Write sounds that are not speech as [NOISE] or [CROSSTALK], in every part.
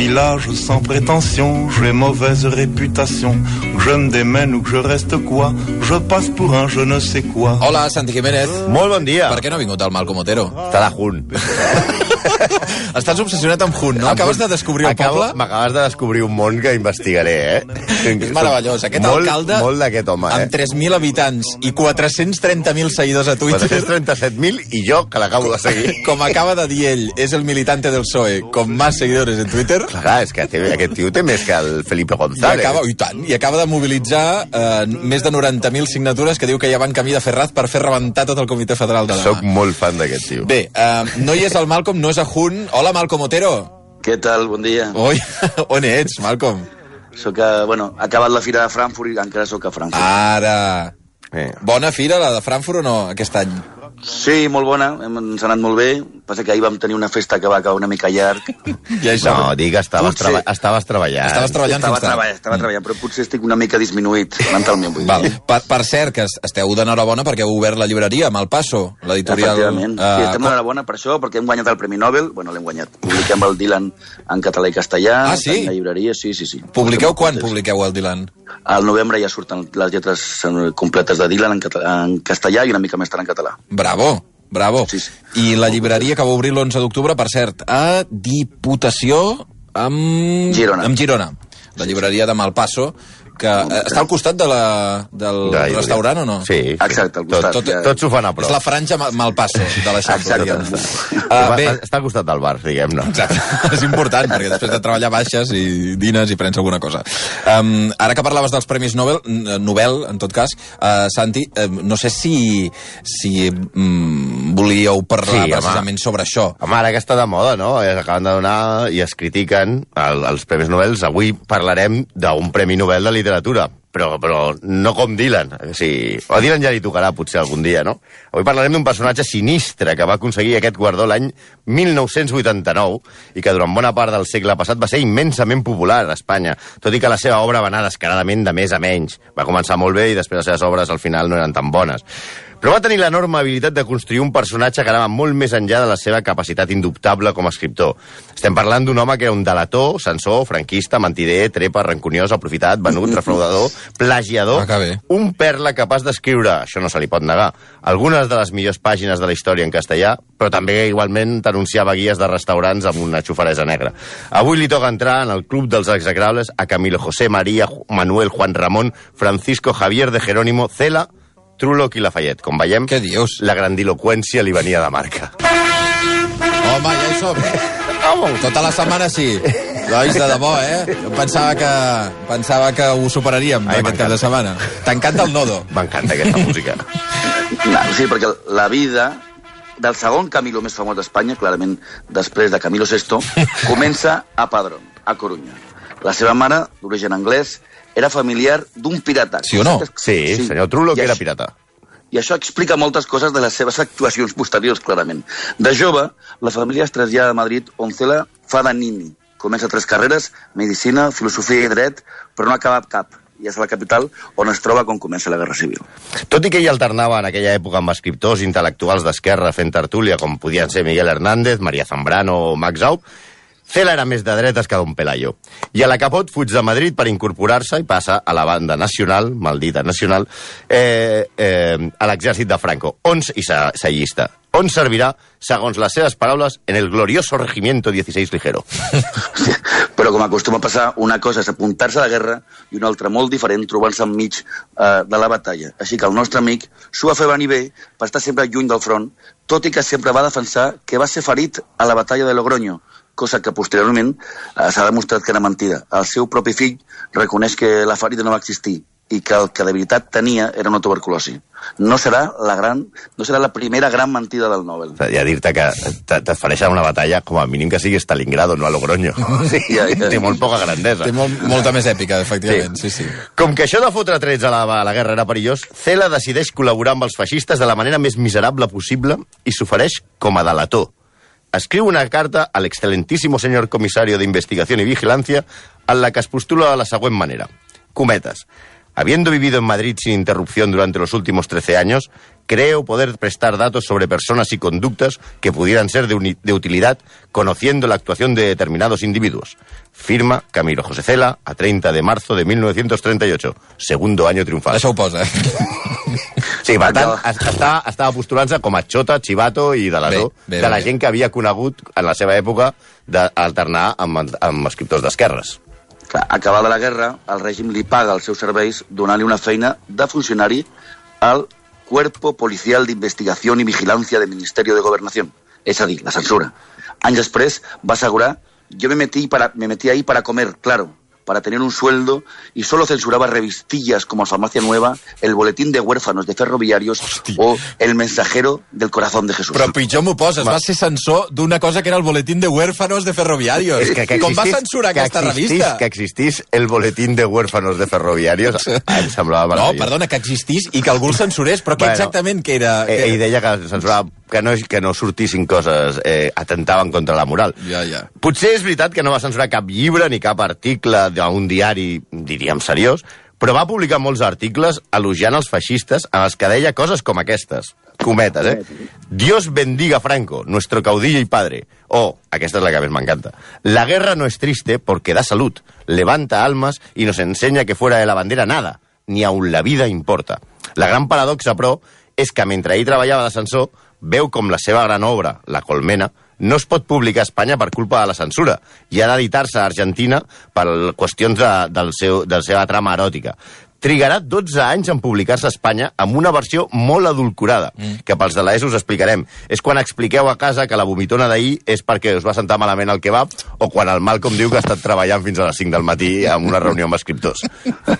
village sans prétention, j'ai mauvaise réputation. Que je me démène ou que je reste quoi, je passe pour un je ne sais quoi. Hola, Santi Jiménez. Molt bon dia. Per què no ha vingut el Malcom Otero? Està de Hun. [LAUGHS] [LAUGHS] Estàs obsessionat amb Hun, no? Acabes de descobrir el Acabo- poble? M'acabes de descobrir un món que investigaré, eh? [LAUGHS] És meravellós. Aquest molt, alcalde, Molt d'aquest home, eh? amb 3.000 habitants i 430.000 seguidors a Twitter, 437.000 i jo, que l'acabo de seguir. [LAUGHS] com acaba de dir ell, és el militante del PSOE con más seguidores en Twitter, Clar, és que té, aquest tio té més que el Felipe i González. acaba, i tant, i acaba de mobilitzar eh, més de 90.000 signatures que diu que ja van camí de Ferraz per fer rebentar tot el Comitè Federal de la... Soc molt fan d'aquest tio. Bé, eh, no hi és el Malcolm, no és a Hun. Hola, Malcolm Otero. Què tal? Bon dia. Oi, on ets, Malcolm? Soc a, bueno, ha acabat la fira de Frankfurt i encara sóc a Frankfurt. Ara... Eh. Bona fira, la de Frankfurt o no, aquest any? Sí, molt bona, hem, ens ha anat molt bé. Passa que ahir vam tenir una festa que va acabar una mica llarg. [LAUGHS] Això... No, dic, estaves, Potser. treba estaves treballant. Estaves treballant estava treballant, estava treballant, però potser estic una mica disminuït mentalment. Vull dir. Val. Per, per cert, que es- esteu d'enhorabona perquè heu obert la llibreria amb el Passo, l'editorial... Efectivament. eh, sí, estem enhorabona per això, perquè hem guanyat el Premi Nobel. Bueno, l'hem guanyat. Publiquem el Dylan en català i castellà. Ah, sí? En la llibreria, sí, sí, sí. Publiqueu quan contents. publiqueu el Dylan? Al novembre ja surten les lletres eh, completes de Dylan en, català, en castellà i una mica més tard en català. Bravo, bravo. Sí, sí. I la llibreria que va obrir l'11 d'octubre, per cert, a Diputació amb... Girona. Amb Girona. La llibreria de Malpasso, que eh, està al costat de la, del De restaurant o no? Sí, sí. Exacte, al Tot, costat, tot, ja. tots s'ho fan a prop. És la franja Ma- Malpasso de l'Eixample. Va- Uh, bé, Està al costat del bar, diguem-ne. Exacte, [LAUGHS] és important, perquè després de treballar baixes i dines i prens alguna cosa. Um, ara que parlaves dels Premis Nobel, n- Nobel, en tot cas, uh, Santi, um, no sé si, si um, volíeu parlar Sí, home. precisament sobre això. Home, ara que està de moda, no? Es acaben de donar i es critiquen el, els Premis Nobel. Avui parlarem d'un Premi Nobel de Literatura, però, però no com Dylan. O, sigui, a Dylan ja li tocarà potser algun dia, no? Avui parlarem d'un personatge sinistre que va aconseguir aquest guardó l'any 1989 i que durant bona part del segle passat va ser immensament popular a Espanya, tot i que la seva obra va anar descaradament de més a menys. Va començar molt bé i després les seves obres al final no eren tan bones. Però va tenir l'enorme habilitat de construir un personatge que anava molt més enllà de la seva capacitat indubtable com a escriptor. Estem parlant d'un home que era un delator, censor, franquista, mentider, trepa, rancuniós, aprofitat, venut, [LAUGHS] defraudador, plagiador, Ah, que bé. un perla capaç d'escriure, això no se li pot negar, algunes de les millors pàgines de la història en castellà, però també igualment t'anunciava guies de restaurants amb una xufaresa negra. Avui li toca entrar en el club dels execrables a Camilo José María, Manuel, Juan Ramón, Francisco Javier de Jerónimo, Cela, Truloc i Lafayette. Com veiem, Què dius? la grandiloquència li venia de marca. Home, ja hi som. Tota la setmana sí. Nois, de debò, eh? Jo pensava que, pensava que ho superaríem Ai, aquest cap de setmana. T'encanta el nodo. M'encanta aquesta [LAUGHS] música. No, sí, perquè la vida del segon Camilo més famós d'Espanya, clarament després de Camilo VI, [LAUGHS] comença a Padrón, a Corunya. La seva mare, d'origen anglès, era familiar d'un pirata. Sí o no? Sí, sí. senyor Truloc I era pirata. I això explica moltes coses de les seves actuacions posteriors, clarament. De jove, la família es trasllada a Madrid, on Cela fa de nini. Comença tres carreres, medicina, filosofia i dret, però no acaba cap. I és a la capital on es troba quan comença la Guerra Civil. Tot i que ell alternava en aquella època amb escriptors intel·lectuals d'esquerra fent tertúlia, com podien ser Miguel Hernández, María Zambrano o Max Aub, Cela era més de dretes que Don Pelayo. I a la Capot fuig de Madrid per incorporar-se i passa a la banda nacional, maldita nacional, eh, eh, a l'exèrcit de Franco, on, i s'allista, on servirà, segons les seves paraules, en el glorioso regimiento 16 ligero. [LAUGHS] Però com acostuma a passar, una cosa és apuntar-se a la guerra i una altra molt diferent trobar-se enmig eh, de la batalla. Així que el nostre amic s'ho va fer venir bé per estar sempre lluny del front, tot i que sempre va defensar que va ser ferit a la batalla de Logroño, cosa que posteriorment eh, s'ha demostrat que era mentida. El seu propi fill reconeix que la ferida no va existir i que el que de veritat tenia era una tuberculosi. No serà la, gran, no serà la primera gran mentida del Nobel. I a dir-te que te- et fareixen una batalla, com a mínim que sigui Stalingrado, no a Logroño. [LAUGHS] Sí, [LAUGHS] Ja, ja. Té molt poca grandesa. Té molt, molta més èpica, efectivament. Sí, sí. Com que això de fotre trets a la, a la guerra era perillós, Cela decideix col·laborar amb els feixistes de la manera més miserable possible i s'ofereix com a delator. Escriu una carta al excelentísimo señor comisario de investigación y vigilancia en la que es postula de la següent manera. Cometes. Habiendo vivido en Madrid sin interrupción durante los últimos 13 años, creo poder prestar datos sobre personas y conductas que pudieran ser de, de utilidad conociendo la actuación de determinados individuos. Firma Camilo José Cela a 30 de marzo de 1938, segundo año triunfal. Això ho posa. [LAUGHS] Sí, per tant, Acaba. es- estava, estava postulant-se com a Xota, Chivato i de la Bé, de bé, la bé. gent que havia conegut en la seva època d'alternar amb, amb escriptors d'esquerres. Acabada la guerra, el règim li paga els seus serveis donant-li una feina de funcionari al Cuerpo Policial d'Investigació i Vigilància del Ministerio de Gobernación, és a dir, la censura. Anys després va assegurar yo me metí, para, me metí ahí para comer, claro, para tener un sueldo y solo censuraba revistillas como Farmacia Nueva, El Boletín de Huérfanos de Ferroviarios o El Mensajero del Corazón de Jesús. Però pitjor m'ho poses, va ser censor d'una cosa que era el boletín de huérfanos de ferroviarios. És que, que Com va censurar que aquesta existís- revista? Que existís el boletín de huérfanos de ferroviarios [LAUGHS] em semblava No, perdona, que existís i que algú el censurés, però què Bueno, exactament que era? Eh, que... ell deia que censurava que no, que no sortissin coses, eh, atentaven contra la moral. Ja, ja. Potser és veritat que no va censurar cap llibre ni cap article d'un diari, diríem, seriós, però va publicar molts articles elogiant els feixistes en els que deia coses com aquestes. Cometes, eh? Dios bendiga Franco, nuestro caudillo y padre. O, aquesta és la que més m'encanta. La guerra no es triste porque da salud, levanta almas y nos enseña que fuera de la bandera nada, ni aun la vida importa. La gran paradoxa, però, és que mentre ell treballava d'ascensor, veu com la seva gran obra, La Colmena, no es pot publicar a Espanya per culpa de la censura i ha d'editar-se a Argentina per qüestions de, del seu, de la seva trama eròtica. Trigarà 12 anys en publicar-se a Espanya amb una versió molt adulcorada, mm. que pels de l'ESO us explicarem. És quan expliqueu a casa que la vomitona d'ahir és perquè us va sentar malament el kebab o quan el Malcolm diu que ha estat treballant fins a les 5 del matí en una reunió amb escriptors.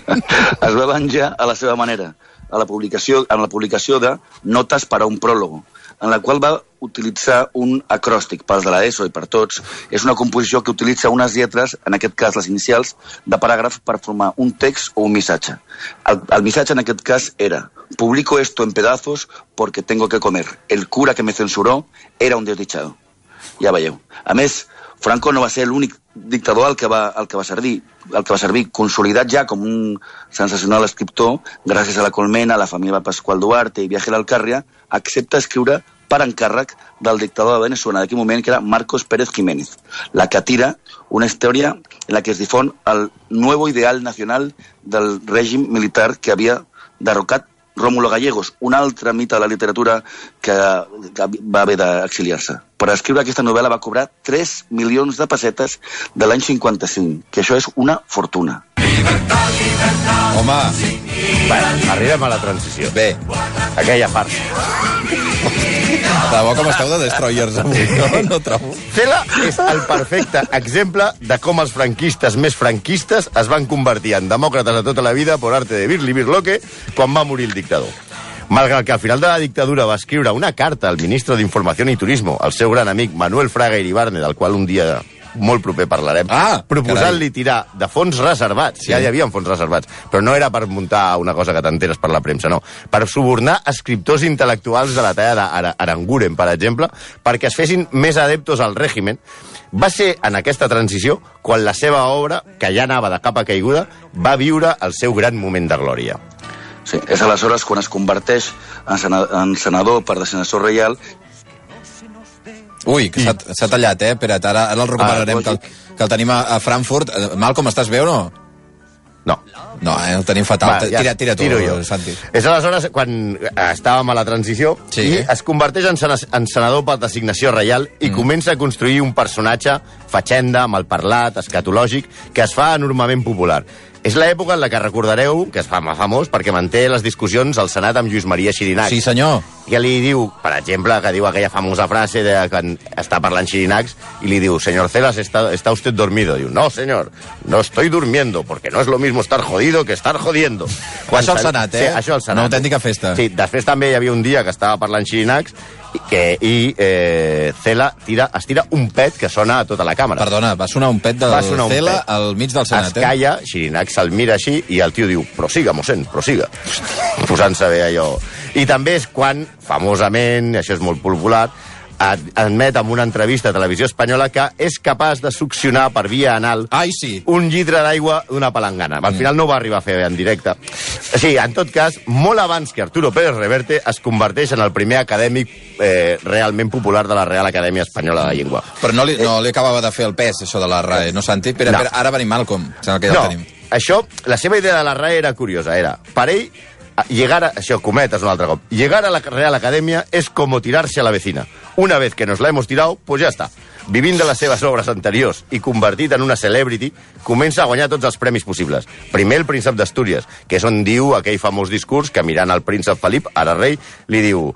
[LAUGHS] es va venjar a la seva manera, a la publicació, en la publicació de Notes per a un pròlogo, en la qual va utilitzar un acròstic pels de l'ESO i per tots. És una composició que utilitza unes lletres, en aquest cas les inicials, de paràgraf per formar un text o un missatge. El, el missatge en aquest cas era Publico esto en pedazos porque tengo que comer. El cura que me censuró era un desdichado. Ja veieu. A més, Franco no va ser l'únic dictador al que, va, al que va servir, al que va servir consolidat ja com un sensacional escriptor, gràcies a la Colmena, a la família Pasqual Duarte i Viaje l'Alcàrria, accepta escriure per encàrrec del dictador de Venezuela d'aquell moment, que era Marcos Pérez Jiménez, la que tira una història en la que es difon el nuevo ideal nacional del règim militar que havia derrocat Rómulo Gallegos, un altre mite de la literatura que, va haver d'exiliar-se. Per escriure aquesta novel·la va cobrar 3 milions de pessetes de l'any 55, que això és una fortuna. Home, Bueno, arribem a la transició. bé, Aquella farsa. De bo com esteu de Destroyers avui, no? No trobo. Cela és el perfecte exemple de com els franquistes més franquistes es van convertir en demòcrates de tota la vida por arte de Birli Birloque quan va morir el dictador. Malgrat que al final de la dictadura va escriure una carta al ministre d'Informació i Turismo, el seu gran amic Manuel Fraga Iribarne, del qual un dia molt proper parlarem, Ah, proposant-li tirar de fons reservats, Sí. ja hi havia fons reservats, però no era per muntar una cosa que t'enteres per la premsa, no, per subornar escriptors intel·lectuals de la talla d'Aranguren, per exemple, perquè es fessin més adeptos al règimen, va ser en aquesta transició quan la seva obra, que ja anava de capa caiguda, va viure el seu gran moment de glòria. Sí, és aleshores quan es converteix en senador per designació reial Ui, que s'ha s'ha tallat, eh, Peret? Ara, ara el recuperarem, Ah, que, el, que el tenim a, a Frankfurt. Eh, Malcolm, estàs bé o no? No. No, eh, el tenim fatal. Va, ja, tira, tira tu, jo. Santi. És aleshores quan eh, estàvem a la transició Sí. i es converteix en, en senador per designació reial i mm. comença a construir un personatge fatxenda, malparlat, escatològic, que es fa enormement popular. És l'època en la que recordareu, que es fa famós, perquè manté les discussions al Senat amb Lluís Maria Xirinac. Sí, senyor. que li diu, per exemple, que diu aquella famosa frase de quan està parlant Xirinacs i li diu, señor Celas, ¿está, ¿está usted dormido? Diu, no, señor, no estoy durmiendo, porque no es lo mismo estar jodido que estar jodiendo. Això al Senat, eh? Sí, això al Senat. Una autèntica festa. Sí, després també hi havia un dia que estava parlant Xirinacs i, que, i eh, Cela tira, es tira un pet que sona a tota la càmera. Perdona, va sonar un pet del Va sonar Cela pet. al mig del es Senat, eh? calla, Xirinac se'l mira així i el tio diu, prosiga, mossèn, prosiga. Posant-se bé allò. I també és quan, famosament, això és molt popular, admet en una entrevista a Televisió Espanyola que és capaç de succionar per via anal Ai, sí. un llitre d'aigua d'una palangana. Al final no va arribar a fer en directe. Sí, en tot cas, molt abans que Arturo Pérez Reverte es converteix en el primer acadèmic eh, realment popular de la Real Acadèmia Espanyola de Llengua. Però no li, no li acabava de fer el pes, això de la RAE, no, Santi? Espera, No. espera, ara venim Malcolm. Sembla que ja no, el tenim. això, la seva idea de la RAE era curiosa, era, per ell, a- llegar a, això, cometes un altre cop, llegar a la Real Academia es como tirarse a la vecina. Una vez que nos la hemos tirado, pues ya está. Vivint de les seves obres anteriors i convertit en una celebrity, comença a guanyar tots els premis possibles. Primer el príncep d'Astúries, que és on diu aquell famós discurs que mirant al príncep Felip, ara rei, li diu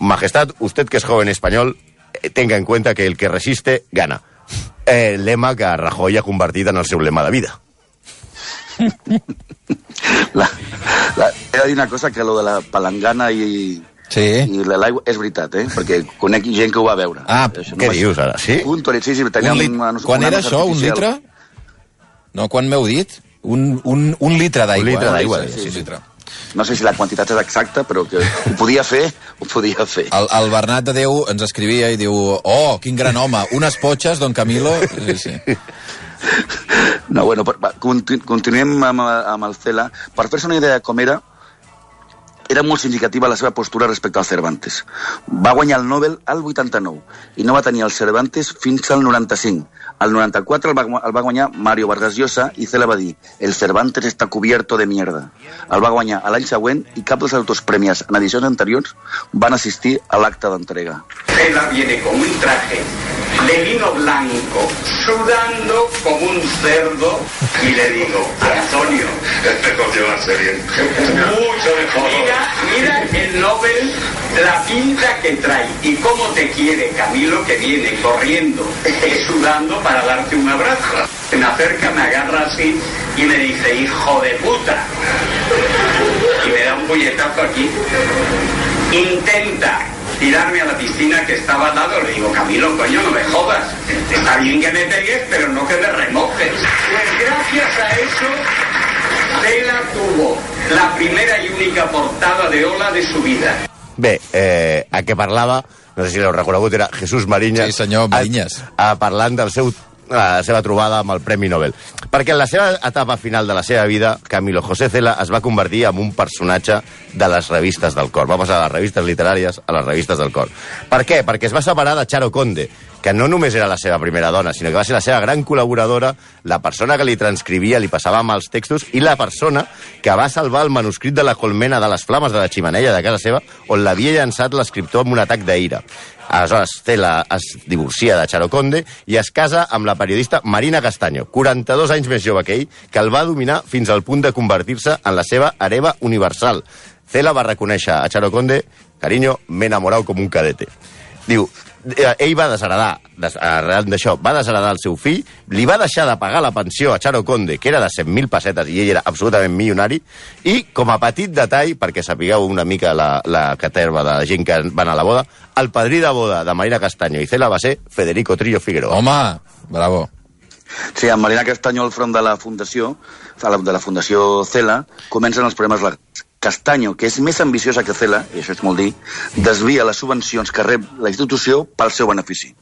Majestad, usted que es joven español, eh, tenga en cuenta que el que resiste, gana. Eh, lema que Rajoy ha convertit en el seu lema de vida. [LAUGHS] La, la, he de dir una cosa, que lo de la palangana i, Sí. i la- l'aigua és veritat, eh? Perquè conec gent que ho va veure. Ah, Això Què va ser- dius ara, sí? Puntual, sí, sí, teníem Un lit... una- Quan una era nosa això, un artificial. litre? No, quan m'heu dit? Un, un, un litre d'aigua. Un litre eh? d'aigua, Sí, sí, sí, sí. litre. No sé si la quantitat és exacta, però que ho podia fer, ho podia fer. El, el Bernat de Déu ens escrivia i diu oh, quin gran home, unes potxes, don Camilo... Sí, sí. No, bueno, per, va, continu, continuem amb, amb el Cela. Per fer-se una idea de com era, era molt significativa la seva postura respecte al Cervantes. Va guanyar el Nobel al 89 i no va tenir el Cervantes fins al 95. Al 94 el va, va Mario Vargas Llosa i Cela va dir el Cervantes está cubierto de mierda. El va guanyar a l'any següent i cap dels autors premiats en edicions anteriors van assistir a l'acte d'entrega. Cela viene con un traje de vino blanco, sudando como un cerdo, y le digo, Antonio, Esto llevarse bien. mucho mejor. Mira, mira el Nobel, la pinta que trae y cómo te quiere Camilo que viene corriendo, sudando para darte un abrazo. Me acerca, me agarra así y me dice, hijo de puta. Y me da un puñetazo aquí. Intenta tirarme a la piscina que estaba al lado. Le digo, Camilo, coño, no me jodas. Está bien que me pegues, pero no que me remojes. Pues gracias a eso, Cela tuvo la primera y única portada de Ola de su vida. Bé, eh, a què parlava, no sé si l'heu reconegut, era Jesús Mariñas. Sí, senyor, Mariñas. A, a, parlant del seu la seva trobada amb el Premi Nobel. Perquè en la seva etapa final de la seva vida, Camilo José Cela es va convertir en un personatge de les revistes del cor. Va passar de les revistes literàries a les revistes del cor. Per què? Perquè es va separar de Charo Conde, que no només era la seva primera dona, sinó que va ser la seva gran col·laboradora, la persona que li transcrivia, li passava amb els textos, i la persona que va salvar el manuscrit de la colmena de les flames de la ximeneia de casa seva, on l'havia llançat l'escriptor amb un atac d'ira. Aleshores, Cela es divorcia de Charo Conde i es casa amb la periodista Marina Castaño, 42 anys més jove que ell, que el va dominar fins al punt de convertir-se en la seva hereva universal. Cela va reconèixer a Charo Conde, cariño, m'he enamorat com un cadete. Diu, ell va desheredar, des, arran d'això, va desheredar el seu fill, li va deixar de pagar la pensió a Charo Conde, que era de 100.000 pessetes, i ell era absolutament milionari, i com a petit detall, perquè sapigueu una mica la, la caterva de gent que van a la boda, el padrí de boda de Marina Castaño i Cela va ser Federico Trillo Figueroa. Home, bravo. Sí, amb Marina Castanyo al front de la Fundació, de la Fundació Cela, comencen els problemes legals. Castanyo, que és més ambiciosa que Cela, i això és molt dir, desvia les subvencions que rep la institució pel seu benefici.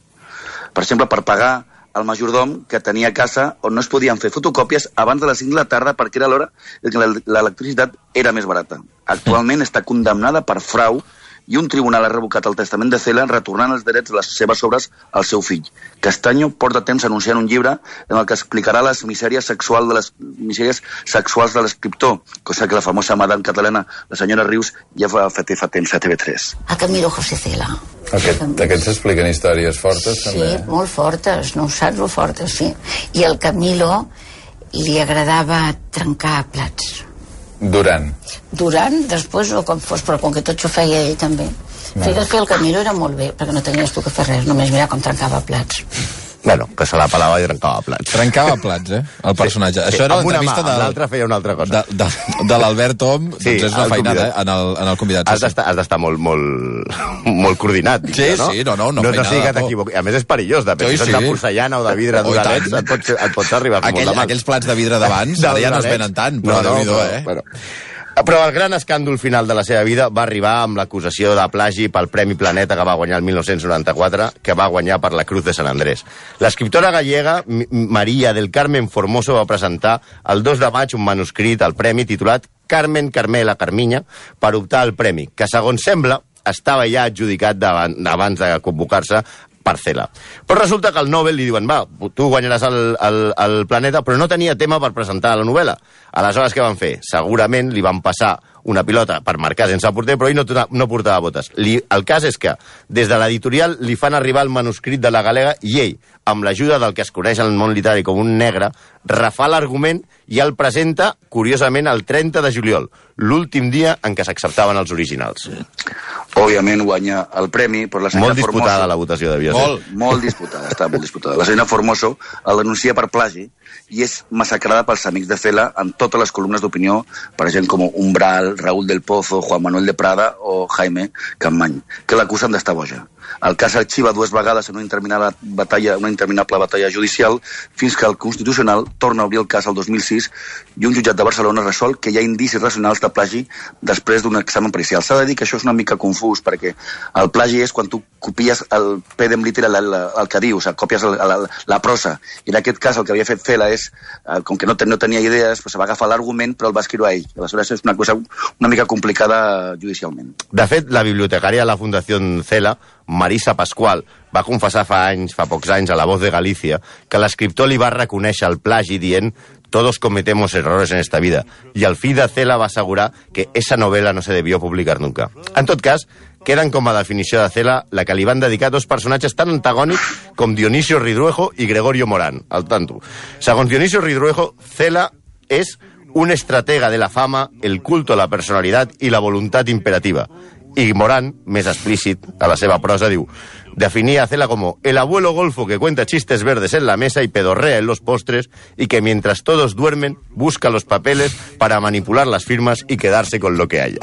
Per exemple, per pagar el majordom que tenia a casa on no es podien fer fotocòpies abans de les 5 de la tarda perquè era l'hora l'el- l'electricitat era més barata. Actualment està condemnada per frau i un tribunal ha revocat el testament de Cela retornant els drets de les seves obres al seu fill. Castanyo porta temps anunciant un llibre en el que explicarà les misèries, sexual de les misèries sexuals de l'escriptor, cosa que la famosa madame catalana, la senyora Rius, ja fa, fa, fa temps a TV3. A Camilo José Cela. Aquest, aquests expliquen històries fortes, Sí, també. molt fortes, no ho saps, fortes, sí. I el Camilo li agradava trencar plats. Durant. Durant, després o com fos, però com que tot ho feia ell també. Fíjate que el Camilo era molt bé, perquè no tenies tu que fer res, només mirar com trencava plats. Bueno, que se la pelava i trencava plats. Trencava plats, eh, el personatge. Sí, Això era una mà, l'entrevista de, l'altra feia una altra cosa. de, de, de l'Albert Om, Sí, doncs és una feinada, convidat. eh, en el, en el convidat. Has sí, sí. d'estar has d'estar molt, molt, molt coordinat. Sí, no? sí, no, no, no, no, no sigui que t'equivoqui. A més, és perillós, de Sí, sí. de porcellana o de vidre Oh, tant. et pots, et pots arribar a fer Aquell, molt de mal. aquells plats de vidre d'abans, ara ja no es venen tant, però no, no, eh? Bueno. Però el gran escàndol final de la seva vida va arribar amb l'acusació de plagi pel Premi Planeta que va guanyar el 1994, que va guanyar per la Cruz de Sant Andrés. L'escriptora gallega Maria del Carmen Formoso va presentar el 2 de maig un manuscrit al premi titulat Carmen Carmela Carminya per optar al premi, que segons sembla estava ja adjudicat abans de convocar-se per Cela. Però resulta que al Nobel li diuen, va, tu guanyaràs el, el, el planeta, però no tenia tema per presentar la novel·la. Aleshores, què van fer? Segurament li van passar una pilota per marcar sense porter, però ell no, to- no portava botes. Li, el cas és que, des de l'editorial, li fan arribar el manuscrit de la galega i ell, amb l'ajuda del que es coneix en el món literari com un negre, refà l'argument i el presenta, curiosament, el 30 de juliol, l'últim dia en què s'acceptaven els originals. Òbviament guanya el premi, però la senyora Molt disputada Formoso... la votació, devia ser. Molt. Molt disputada, està molt disputada. La senyora Formoso el denuncia per plagi i és massacrada pels amics de Fela en totes les columnes d'opinió, per gent com Umbral, Raúl del Pozo, Juan Manuel de Prada o Jaime Campmany, que l'acusen d'estar boja. El cas arxiva dues vegades en una interminable batalla, una interminable batalla judicial fins que el Constitucional torna a obrir el cas el 2006 i un jutjat de Barcelona resol que hi ha indicis racionals de plagi després d'un examen pericial. S'ha de dir que això és una mica confús perquè el plagi és quan tu copies el pedem literal el, el que dius, sigui, copies el, el, la prosa. I en aquest cas el que havia fet Fela és, eh, com que no, ten, no tenia idees, se va agafar l'argument però el va escriure ell. Aleshores és una cosa una mica complicada judicialment. De fet, la bibliotecària de la Fundació Cela, Marisa Pascual, va confessar fa anys, fa pocs anys, a La Voz de Galícia, que l'escriptor li va reconèixer el plagi dient todos cometemos errores en esta vida. Y al fin de Cela va assegurar que esa novela no se debió publicar nunca. En tot cas, queden com a definició de Cela la que li van dedicar dos personatges tan antagònics com Dionisio Ridruejo i Gregorio Morán, al tanto. Segons Dionisio Ridruejo, Cela és un estratega de la fama, el culto a la personalitat i la voluntat imperativa. I Morán, més explícit a la seva prosa, diu definía a Cela como el abuelo golfo que cuenta chistes verdes en la mesa y pedorrea en los postres y que mientras todos duermen busca los papeles para manipular las firmas y quedarse con lo que haya.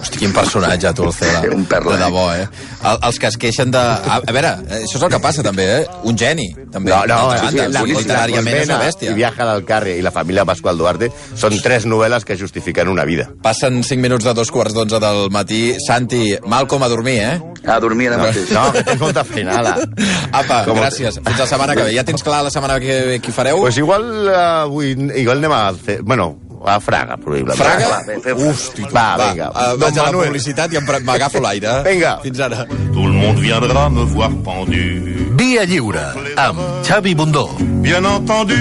Hosti, quin personatge, tu, el Cela. [LAUGHS] Un perla, De debò, eh? El, els que es queixen de... A, a veure, eh, això és el que passa, també, eh? Un geni, també. No, no, sí, banda, la, sí, literàriament és una bèstia. i Viaja del Carre i la família Pascual Duarte són tres novel·les que justifiquen una vida. Passen 5 minuts de dos quarts d'onze del matí. Santi, mal com a dormir, eh? A dormir ara mateix. No, que tens molta feinada. Apa, Com- gràcies. Fins la setmana que ve. Ja tens clar la setmana que ve qui fareu? Pues igual uh, avui, igual anem a... Fer, bueno, a Fraga, probablement. Fraga? Va, fem- Hosti, tu. Va, vinga. Uh, Don vaig a la Manuel. publicitat i em m'agafo l'aire. eh? Vinga. Fins ara. Tout le monde viendra me voir pendu. Via lliure, amb Xavi Bundó. Bien entendu,